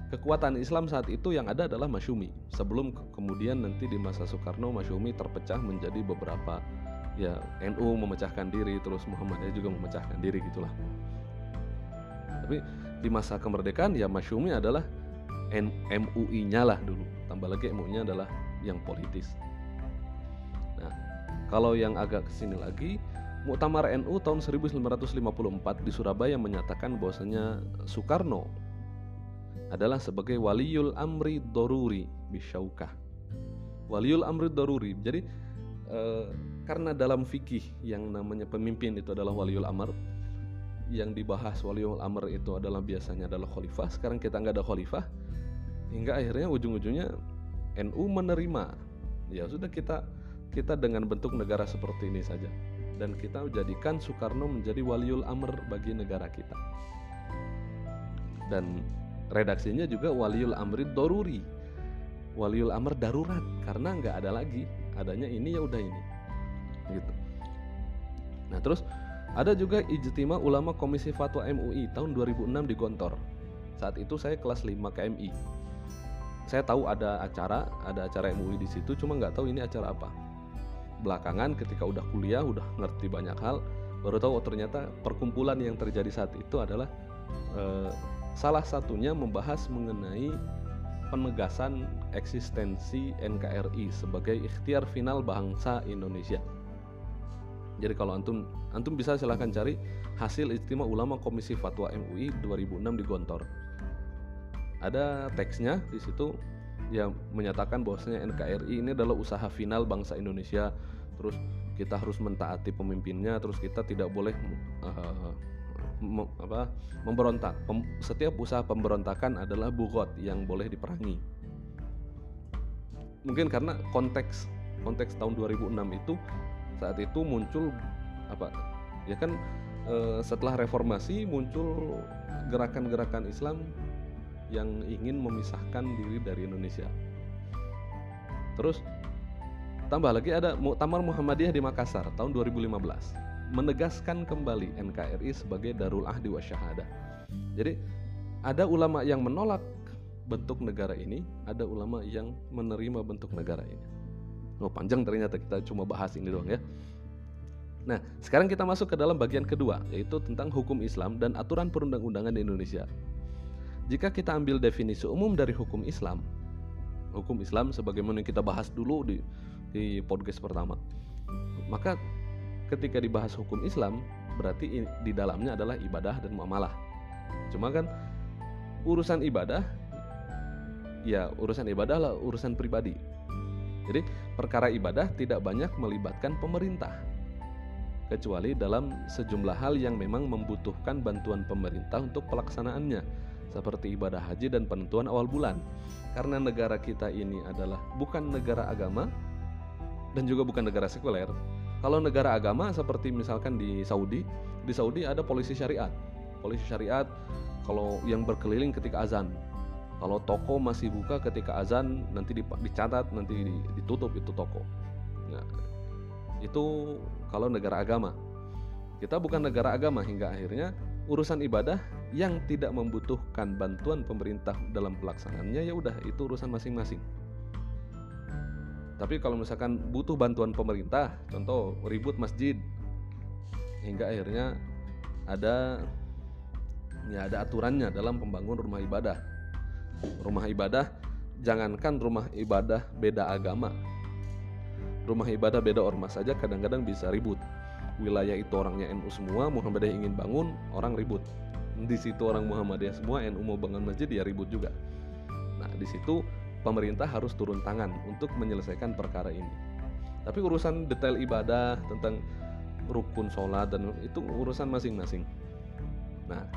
kekuatan Islam saat itu yang ada adalah Masyumi. Sebelum kemudian nanti di masa Soekarno Masyumi terpecah menjadi beberapa ya NU memecahkan diri terus Muhammadiyah juga memecahkan diri gitulah. Tapi di masa kemerdekaan ya Masyumi adalah MUI-nya lah dulu. Tambah lagi MUI-nya adalah yang politis. Nah, kalau yang agak ke sini lagi, Muktamar NU tahun 1954 di Surabaya menyatakan bahwasanya Soekarno adalah sebagai waliul amri doruri bisyaukah. Waliul amri doruri. Jadi eh, karena dalam fikih yang namanya pemimpin itu adalah waliul amr, yang dibahas waliul amr itu adalah biasanya adalah khalifah. Sekarang kita nggak ada khalifah, hingga akhirnya ujung-ujungnya NU menerima. Ya sudah kita kita dengan bentuk negara seperti ini saja. Dan kita jadikan Soekarno menjadi waliul amr bagi negara kita. Dan redaksinya juga waliul amri doruri waliul amr darurat karena nggak ada lagi. Adanya ini ya udah ini. Gitu. Nah terus ada juga ijtima ulama komisi fatwa MUI tahun 2006 di Gontor. Saat itu saya kelas 5 KMI saya tahu ada acara ada acara MUI di situ cuma nggak tahu ini acara apa belakangan ketika udah kuliah udah ngerti banyak hal baru tahu oh ternyata perkumpulan yang terjadi saat itu adalah eh, salah satunya membahas mengenai penegasan eksistensi NKRI sebagai ikhtiar final bangsa Indonesia. Jadi kalau antum antum bisa silahkan cari hasil istimewa ulama Komisi Fatwa MUI 2006 di Gontor. Ada teksnya di situ yang menyatakan bahwasanya NKRI ini adalah usaha final bangsa Indonesia. Terus kita harus mentaati pemimpinnya terus kita tidak boleh uh, mem, apa, memberontak Pem, setiap usaha pemberontakan adalah bugot yang boleh diperangi mungkin karena konteks konteks tahun 2006 itu saat itu muncul apa ya kan uh, setelah reformasi muncul gerakan-gerakan Islam yang ingin memisahkan diri dari Indonesia terus Tambah lagi ada Muktamar Muhammadiyah di Makassar tahun 2015 menegaskan kembali NKRI sebagai Darul Ahdi wa Syahadah. Jadi ada ulama yang menolak bentuk negara ini, ada ulama yang menerima bentuk negara ini. Oh, panjang ternyata kita cuma bahas ini doang ya. Nah, sekarang kita masuk ke dalam bagian kedua, yaitu tentang hukum Islam dan aturan perundang-undangan di Indonesia. Jika kita ambil definisi umum dari hukum Islam, hukum Islam sebagaimana yang kita bahas dulu di di podcast pertama. Maka ketika dibahas hukum Islam berarti di dalamnya adalah ibadah dan muamalah. Cuma kan urusan ibadah ya urusan ibadah lah urusan pribadi. Jadi perkara ibadah tidak banyak melibatkan pemerintah kecuali dalam sejumlah hal yang memang membutuhkan bantuan pemerintah untuk pelaksanaannya seperti ibadah haji dan penentuan awal bulan. Karena negara kita ini adalah bukan negara agama, dan juga bukan negara sekuler. Kalau negara agama seperti misalkan di Saudi, di Saudi ada polisi syariat. Polisi syariat kalau yang berkeliling ketika azan. Kalau toko masih buka ketika azan nanti dicatat nanti ditutup itu toko. Nah, itu kalau negara agama. Kita bukan negara agama hingga akhirnya urusan ibadah yang tidak membutuhkan bantuan pemerintah dalam pelaksanaannya ya udah itu urusan masing-masing. Tapi kalau misalkan butuh bantuan pemerintah, contoh ribut masjid, hingga akhirnya ada ya ada aturannya dalam pembangun rumah ibadah. Rumah ibadah jangankan rumah ibadah beda agama. Rumah ibadah beda ormas saja kadang-kadang bisa ribut. Wilayah itu orangnya NU semua, Muhammadiyah ingin bangun, orang ribut. Di situ orang Muhammadiyah semua, NU mau bangun masjid ya ribut juga. Nah, di situ pemerintah harus turun tangan untuk menyelesaikan perkara ini. Tapi urusan detail ibadah tentang rukun sholat dan itu urusan masing-masing. Nah,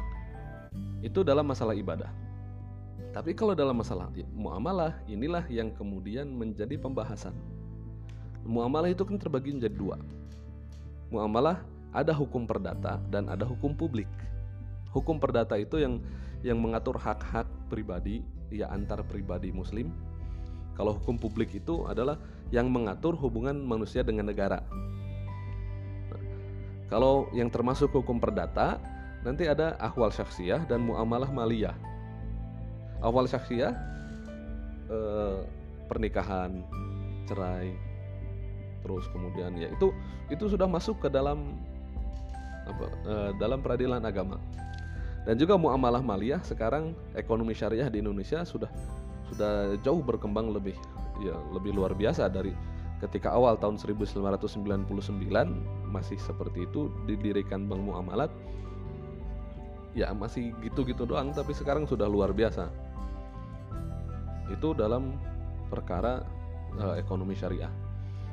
itu dalam masalah ibadah. Tapi kalau dalam masalah muamalah, inilah yang kemudian menjadi pembahasan. Muamalah itu kan terbagi menjadi dua. Muamalah ada hukum perdata dan ada hukum publik. Hukum perdata itu yang yang mengatur hak-hak pribadi ya antar pribadi muslim. Kalau hukum publik itu adalah yang mengatur hubungan manusia dengan negara. kalau yang termasuk hukum perdata, nanti ada ahwal syaksiyah dan muamalah maliyah. Ahwal syaksiyah eh, pernikahan, cerai, terus kemudian ya itu itu sudah masuk ke dalam apa eh, dalam peradilan agama. Dan juga muamalah maliyah sekarang ekonomi syariah di Indonesia sudah sudah jauh berkembang lebih ya lebih luar biasa dari ketika awal tahun 1999 masih seperti itu didirikan Bank Muamalat. Ya masih gitu-gitu doang tapi sekarang sudah luar biasa. Itu dalam perkara uh, ekonomi syariah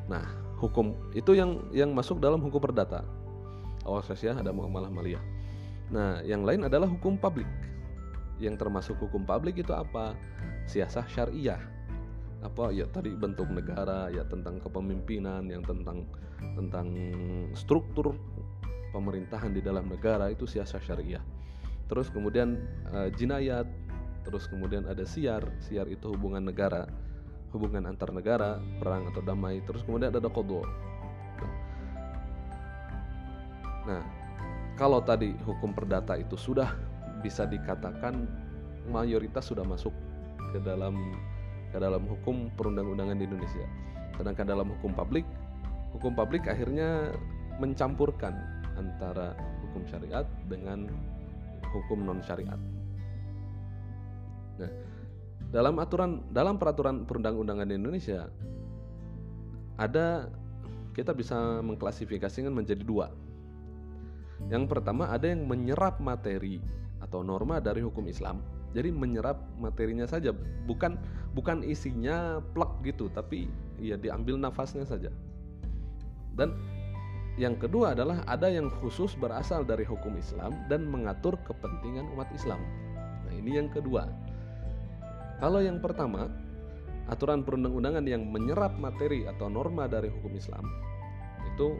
nah hukum itu yang yang masuk dalam hukum perdata awal syariah ada muamalah maliyah Nah, yang lain adalah hukum publik. Yang termasuk hukum publik itu apa? Siasah syariah. Apa ya tadi bentuk negara, ya tentang kepemimpinan, yang tentang tentang struktur pemerintahan di dalam negara itu siasah syariah. Terus kemudian uh, jinayat, terus kemudian ada siar. Siar itu hubungan negara, hubungan antar negara, perang atau damai. Terus kemudian ada kodo. Nah, kalau tadi hukum perdata itu sudah bisa dikatakan mayoritas sudah masuk ke dalam ke dalam hukum perundang-undangan di Indonesia. Sedangkan dalam hukum publik hukum publik akhirnya mencampurkan antara hukum syariat dengan hukum non syariat. Nah, dalam aturan dalam peraturan perundang-undangan di Indonesia ada kita bisa mengklasifikasikan menjadi dua. Yang pertama ada yang menyerap materi atau norma dari hukum Islam. Jadi menyerap materinya saja, bukan bukan isinya plek gitu, tapi ya diambil nafasnya saja. Dan yang kedua adalah ada yang khusus berasal dari hukum Islam dan mengatur kepentingan umat Islam. Nah, ini yang kedua. Kalau yang pertama, aturan perundang-undangan yang menyerap materi atau norma dari hukum Islam itu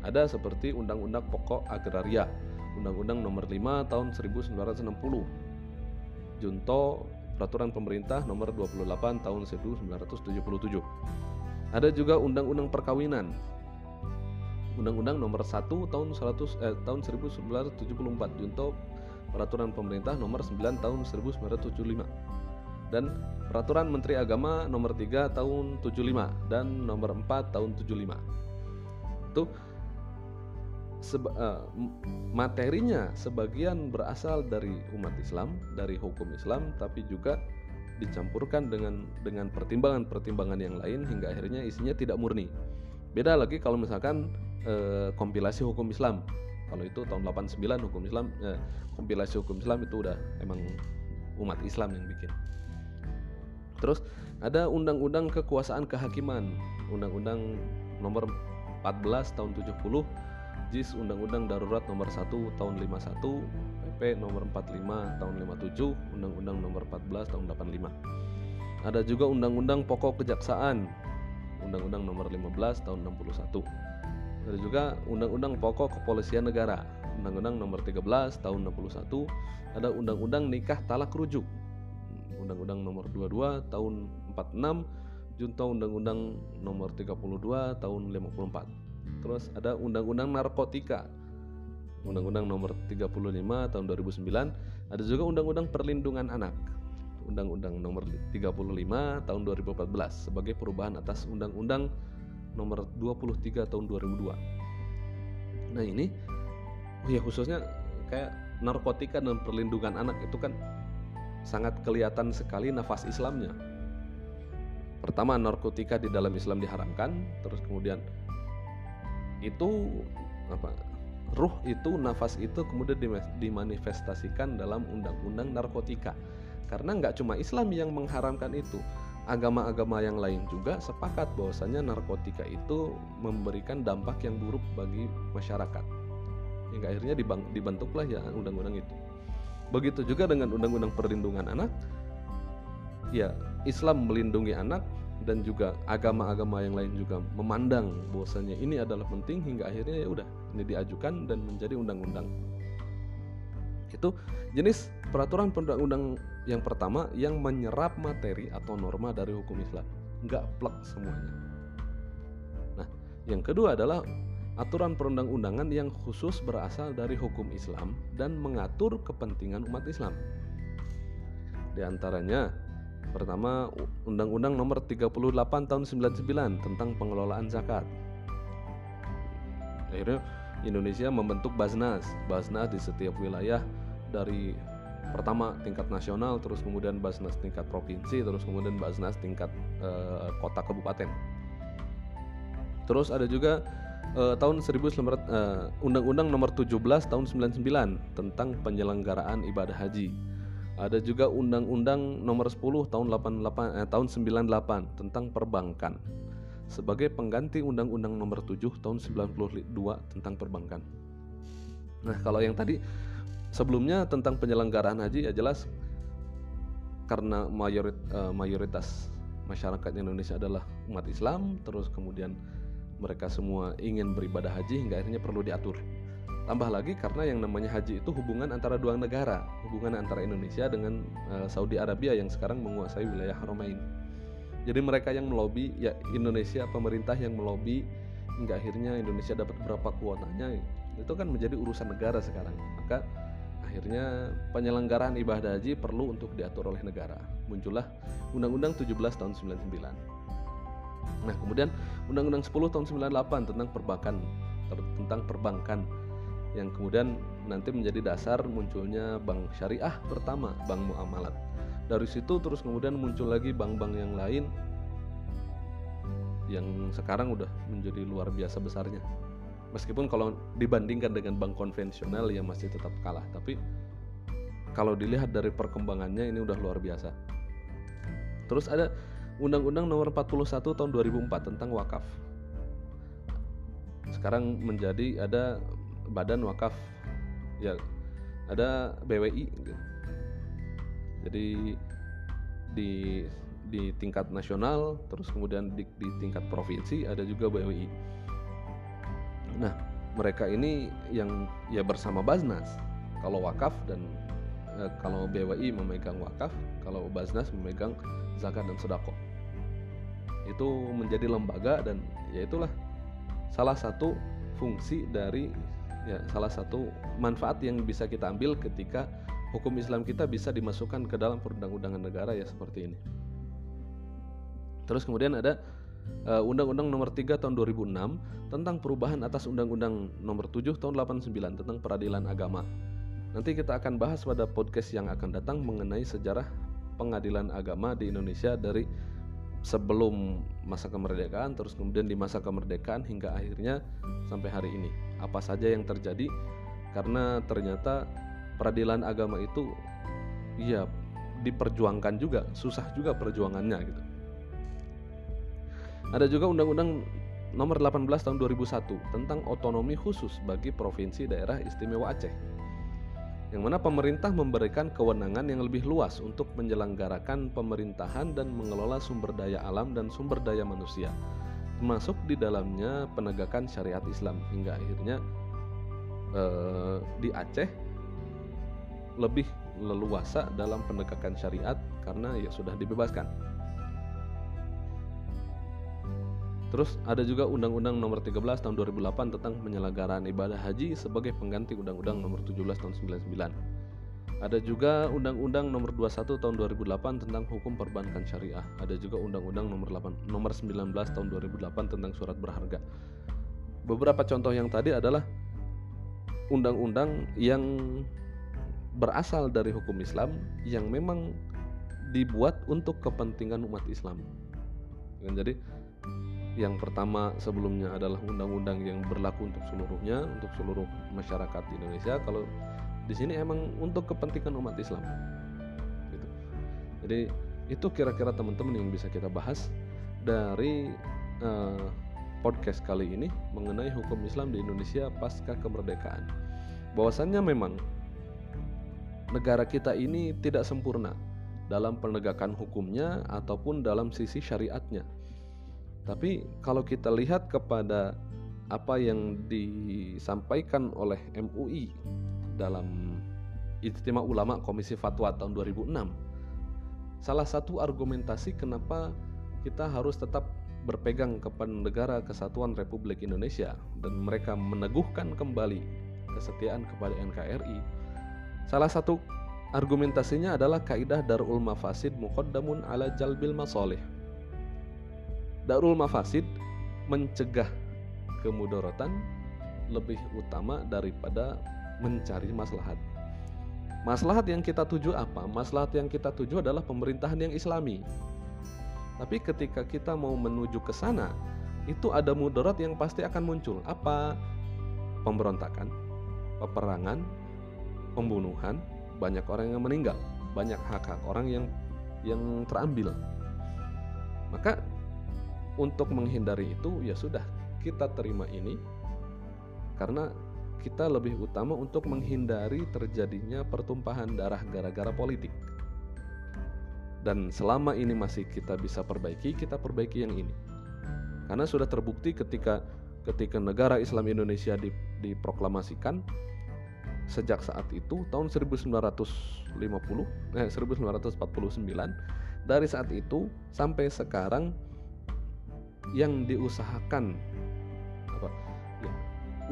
ada seperti Undang-Undang Pokok Agraria, Undang-Undang Nomor 5 Tahun 1960, Junto Peraturan Pemerintah Nomor 28 Tahun 1977. Ada juga Undang-Undang Perkawinan, Undang-Undang Nomor 1 Tahun 100 eh, tahun 1974, Junto Peraturan Pemerintah Nomor 9 Tahun 1975 dan Peraturan Menteri Agama Nomor 3 Tahun 75 dan Nomor 4 Tahun 75. Itu seba, uh, materinya sebagian berasal dari umat Islam, dari hukum Islam, tapi juga dicampurkan dengan dengan pertimbangan-pertimbangan yang lain hingga akhirnya isinya tidak murni. Beda lagi kalau misalkan uh, kompilasi hukum Islam. Kalau itu tahun 89 hukum Islam, uh, kompilasi hukum Islam itu udah emang umat Islam yang bikin. Terus ada undang-undang kekuasaan kehakiman, undang-undang nomor 14 tahun 70, JIS Undang-Undang Darurat nomor 1 tahun 51, PP nomor 45 tahun 57, Undang-Undang nomor 14 tahun 85. Ada juga Undang-Undang Pokok Kejaksaan, Undang-Undang nomor 15 tahun 61. Ada juga Undang-Undang Pokok Kepolisian Negara, Undang-Undang nomor 13 tahun 61. Ada Undang-Undang Nikah Talak Rujuk, Undang-Undang Nomor 22 Tahun 46, Junto Undang-Undang Nomor 32 Tahun 54. Terus ada Undang-Undang Narkotika. Undang-Undang Nomor 35 Tahun 2009, ada juga Undang-Undang Perlindungan Anak. Undang-Undang Nomor 35 Tahun 2014 sebagai perubahan atas Undang-Undang Nomor 23 Tahun 2002. Nah, ini oh ya khususnya kayak narkotika dan perlindungan anak itu kan sangat kelihatan sekali nafas Islamnya. Pertama, narkotika di dalam Islam diharamkan, terus kemudian itu apa? Ruh itu, nafas itu kemudian dimanifestasikan dalam undang-undang narkotika. Karena nggak cuma Islam yang mengharamkan itu, agama-agama yang lain juga sepakat bahwasanya narkotika itu memberikan dampak yang buruk bagi masyarakat. Hingga akhirnya dibentuklah ya undang-undang itu. Begitu juga dengan undang-undang perlindungan anak. Ya, Islam melindungi anak dan juga agama-agama yang lain juga memandang bahwasanya ini adalah penting hingga akhirnya ya udah ini diajukan dan menjadi undang-undang. Itu jenis peraturan perundang-undang yang pertama yang menyerap materi atau norma dari hukum Islam, nggak plek semuanya. Nah, yang kedua adalah aturan perundang-undangan yang khusus berasal dari hukum Islam dan mengatur kepentingan umat Islam. Di antaranya, pertama Undang-Undang Nomor 38 Tahun 99 tentang pengelolaan zakat. Akhirnya Indonesia membentuk Basnas, Basnas di setiap wilayah dari pertama tingkat nasional, terus kemudian Basnas tingkat provinsi, terus kemudian Basnas tingkat eh, kota kabupaten. Terus ada juga uh, tahun 1900 uh, Undang-Undang Nomor 17 tahun 99 tentang penyelenggaraan ibadah haji. Ada juga Undang-Undang Nomor 10 tahun 88 eh, tahun 98 tentang perbankan sebagai pengganti Undang-Undang Nomor 7 tahun 92 tentang perbankan. Nah, kalau yang tadi sebelumnya tentang penyelenggaraan haji ya jelas karena mayorit, uh, mayoritas masyarakat Indonesia adalah umat Islam, terus kemudian mereka semua ingin beribadah haji hingga akhirnya perlu diatur. Tambah lagi karena yang namanya haji itu hubungan antara dua negara, hubungan antara Indonesia dengan uh, Saudi Arabia yang sekarang menguasai wilayah Haramain. Jadi mereka yang melobi, ya Indonesia pemerintah yang melobi hingga akhirnya Indonesia dapat berapa kuotanya, itu kan menjadi urusan negara sekarang. Maka akhirnya penyelenggaraan ibadah haji perlu untuk diatur oleh negara. Muncullah Undang-Undang 17 tahun 99. Nah, kemudian Undang-Undang 10 tahun 98 tentang perbankan tentang perbankan yang kemudian nanti menjadi dasar munculnya bank syariah pertama, bank muamalat. Dari situ terus kemudian muncul lagi bank-bank yang lain yang sekarang udah menjadi luar biasa besarnya. Meskipun kalau dibandingkan dengan bank konvensional ya masih tetap kalah, tapi kalau dilihat dari perkembangannya ini udah luar biasa. Terus ada Undang-Undang Nomor 41 tahun 2004 tentang wakaf. Sekarang menjadi ada Badan Wakaf ya ada BWI jadi di di tingkat nasional terus kemudian di, di tingkat provinsi ada juga BWI nah mereka ini yang ya bersama Basnas. Kalau wakaf dan eh, kalau BWI memegang wakaf kalau Basnas memegang zakat dan sedekah itu menjadi lembaga dan ya itulah salah satu fungsi dari ya salah satu manfaat yang bisa kita ambil ketika hukum Islam kita bisa dimasukkan ke dalam perundang-undangan negara ya seperti ini. Terus kemudian ada uh, Undang-Undang Nomor 3 Tahun 2006 tentang perubahan atas Undang-Undang Nomor 7 Tahun 89 tentang peradilan agama. Nanti kita akan bahas pada podcast yang akan datang mengenai sejarah pengadilan agama di Indonesia dari sebelum masa kemerdekaan terus kemudian di masa kemerdekaan hingga akhirnya sampai hari ini. Apa saja yang terjadi? Karena ternyata peradilan agama itu ya diperjuangkan juga susah juga perjuangannya gitu. Ada juga undang-undang nomor 18 tahun 2001 tentang otonomi khusus bagi provinsi daerah istimewa Aceh yang mana pemerintah memberikan kewenangan yang lebih luas untuk menyelenggarakan pemerintahan dan mengelola sumber daya alam dan sumber daya manusia, termasuk di dalamnya penegakan syariat Islam hingga akhirnya eh, di Aceh lebih leluasa dalam penegakan syariat karena ya sudah dibebaskan. Terus ada juga Undang-Undang Nomor 13 Tahun 2008 tentang penyelenggaraan ibadah haji sebagai pengganti Undang-Undang Nomor 17 Tahun 99. Ada juga Undang-Undang Nomor 21 Tahun 2008 tentang hukum perbankan syariah. Ada juga Undang-Undang Nomor 8 Nomor 19 Tahun 2008 tentang surat berharga. Beberapa contoh yang tadi adalah undang-undang yang berasal dari hukum Islam yang memang dibuat untuk kepentingan umat Islam. Jadi yang pertama sebelumnya adalah undang-undang yang berlaku untuk seluruhnya, untuk seluruh masyarakat di Indonesia. Kalau di sini emang untuk kepentingan umat Islam. Gitu. Jadi itu kira-kira teman-teman yang bisa kita bahas dari uh, podcast kali ini mengenai hukum Islam di Indonesia pasca kemerdekaan. Bahwasannya memang negara kita ini tidak sempurna dalam penegakan hukumnya ataupun dalam sisi syariatnya tapi kalau kita lihat kepada apa yang disampaikan oleh MUI dalam Ijtima Ulama Komisi Fatwa tahun 2006 salah satu argumentasi kenapa kita harus tetap berpegang kepada negara kesatuan Republik Indonesia dan mereka meneguhkan kembali kesetiaan kepada NKRI salah satu argumentasinya adalah kaidah darul mafasid muqaddamun ala jalbil masolih Darul mafasid mencegah kemudorotan lebih utama daripada mencari maslahat. Maslahat yang kita tuju apa? Maslahat yang kita tuju adalah pemerintahan yang islami. Tapi ketika kita mau menuju ke sana, itu ada mudarat yang pasti akan muncul. Apa? Pemberontakan, peperangan, pembunuhan, banyak orang yang meninggal, banyak hak-hak orang yang yang terambil. Maka untuk menghindari itu ya sudah kita terima ini karena kita lebih utama untuk menghindari terjadinya pertumpahan darah gara-gara politik. Dan selama ini masih kita bisa perbaiki, kita perbaiki yang ini. Karena sudah terbukti ketika ketika negara Islam Indonesia diproklamasikan sejak saat itu tahun 1950 eh 1949 dari saat itu sampai sekarang yang diusahakan apa ya,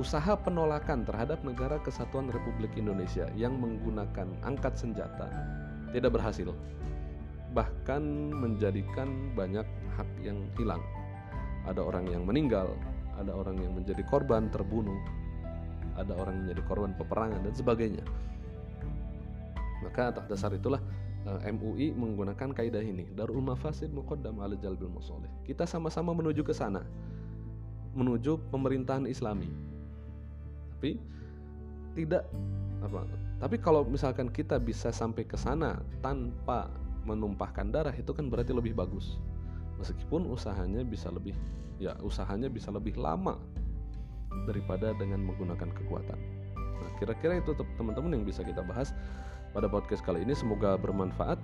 usaha penolakan terhadap negara kesatuan Republik Indonesia yang menggunakan angkat senjata tidak berhasil bahkan menjadikan banyak hak yang hilang ada orang yang meninggal, ada orang yang menjadi korban terbunuh, ada orang menjadi korban peperangan dan sebagainya. Maka atas dasar itulah MUI menggunakan kaidah ini Darul Mafasid Muqaddam ala Jalbil Musoleh Kita sama-sama menuju ke sana Menuju pemerintahan islami. Tapi tidak apa tapi kalau misalkan kita bisa sampai ke sana tanpa menumpahkan darah itu kan berarti lebih bagus. Meskipun usahanya bisa lebih ya usahanya bisa lebih lama daripada dengan menggunakan kekuatan. Nah, kira-kira itu teman-teman yang bisa kita bahas pada podcast kali ini semoga bermanfaat.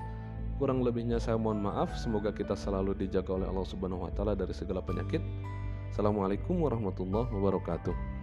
Kurang lebihnya saya mohon maaf. Semoga kita selalu dijaga oleh Allah Subhanahu wa taala dari segala penyakit. Assalamualaikum warahmatullahi wabarakatuh.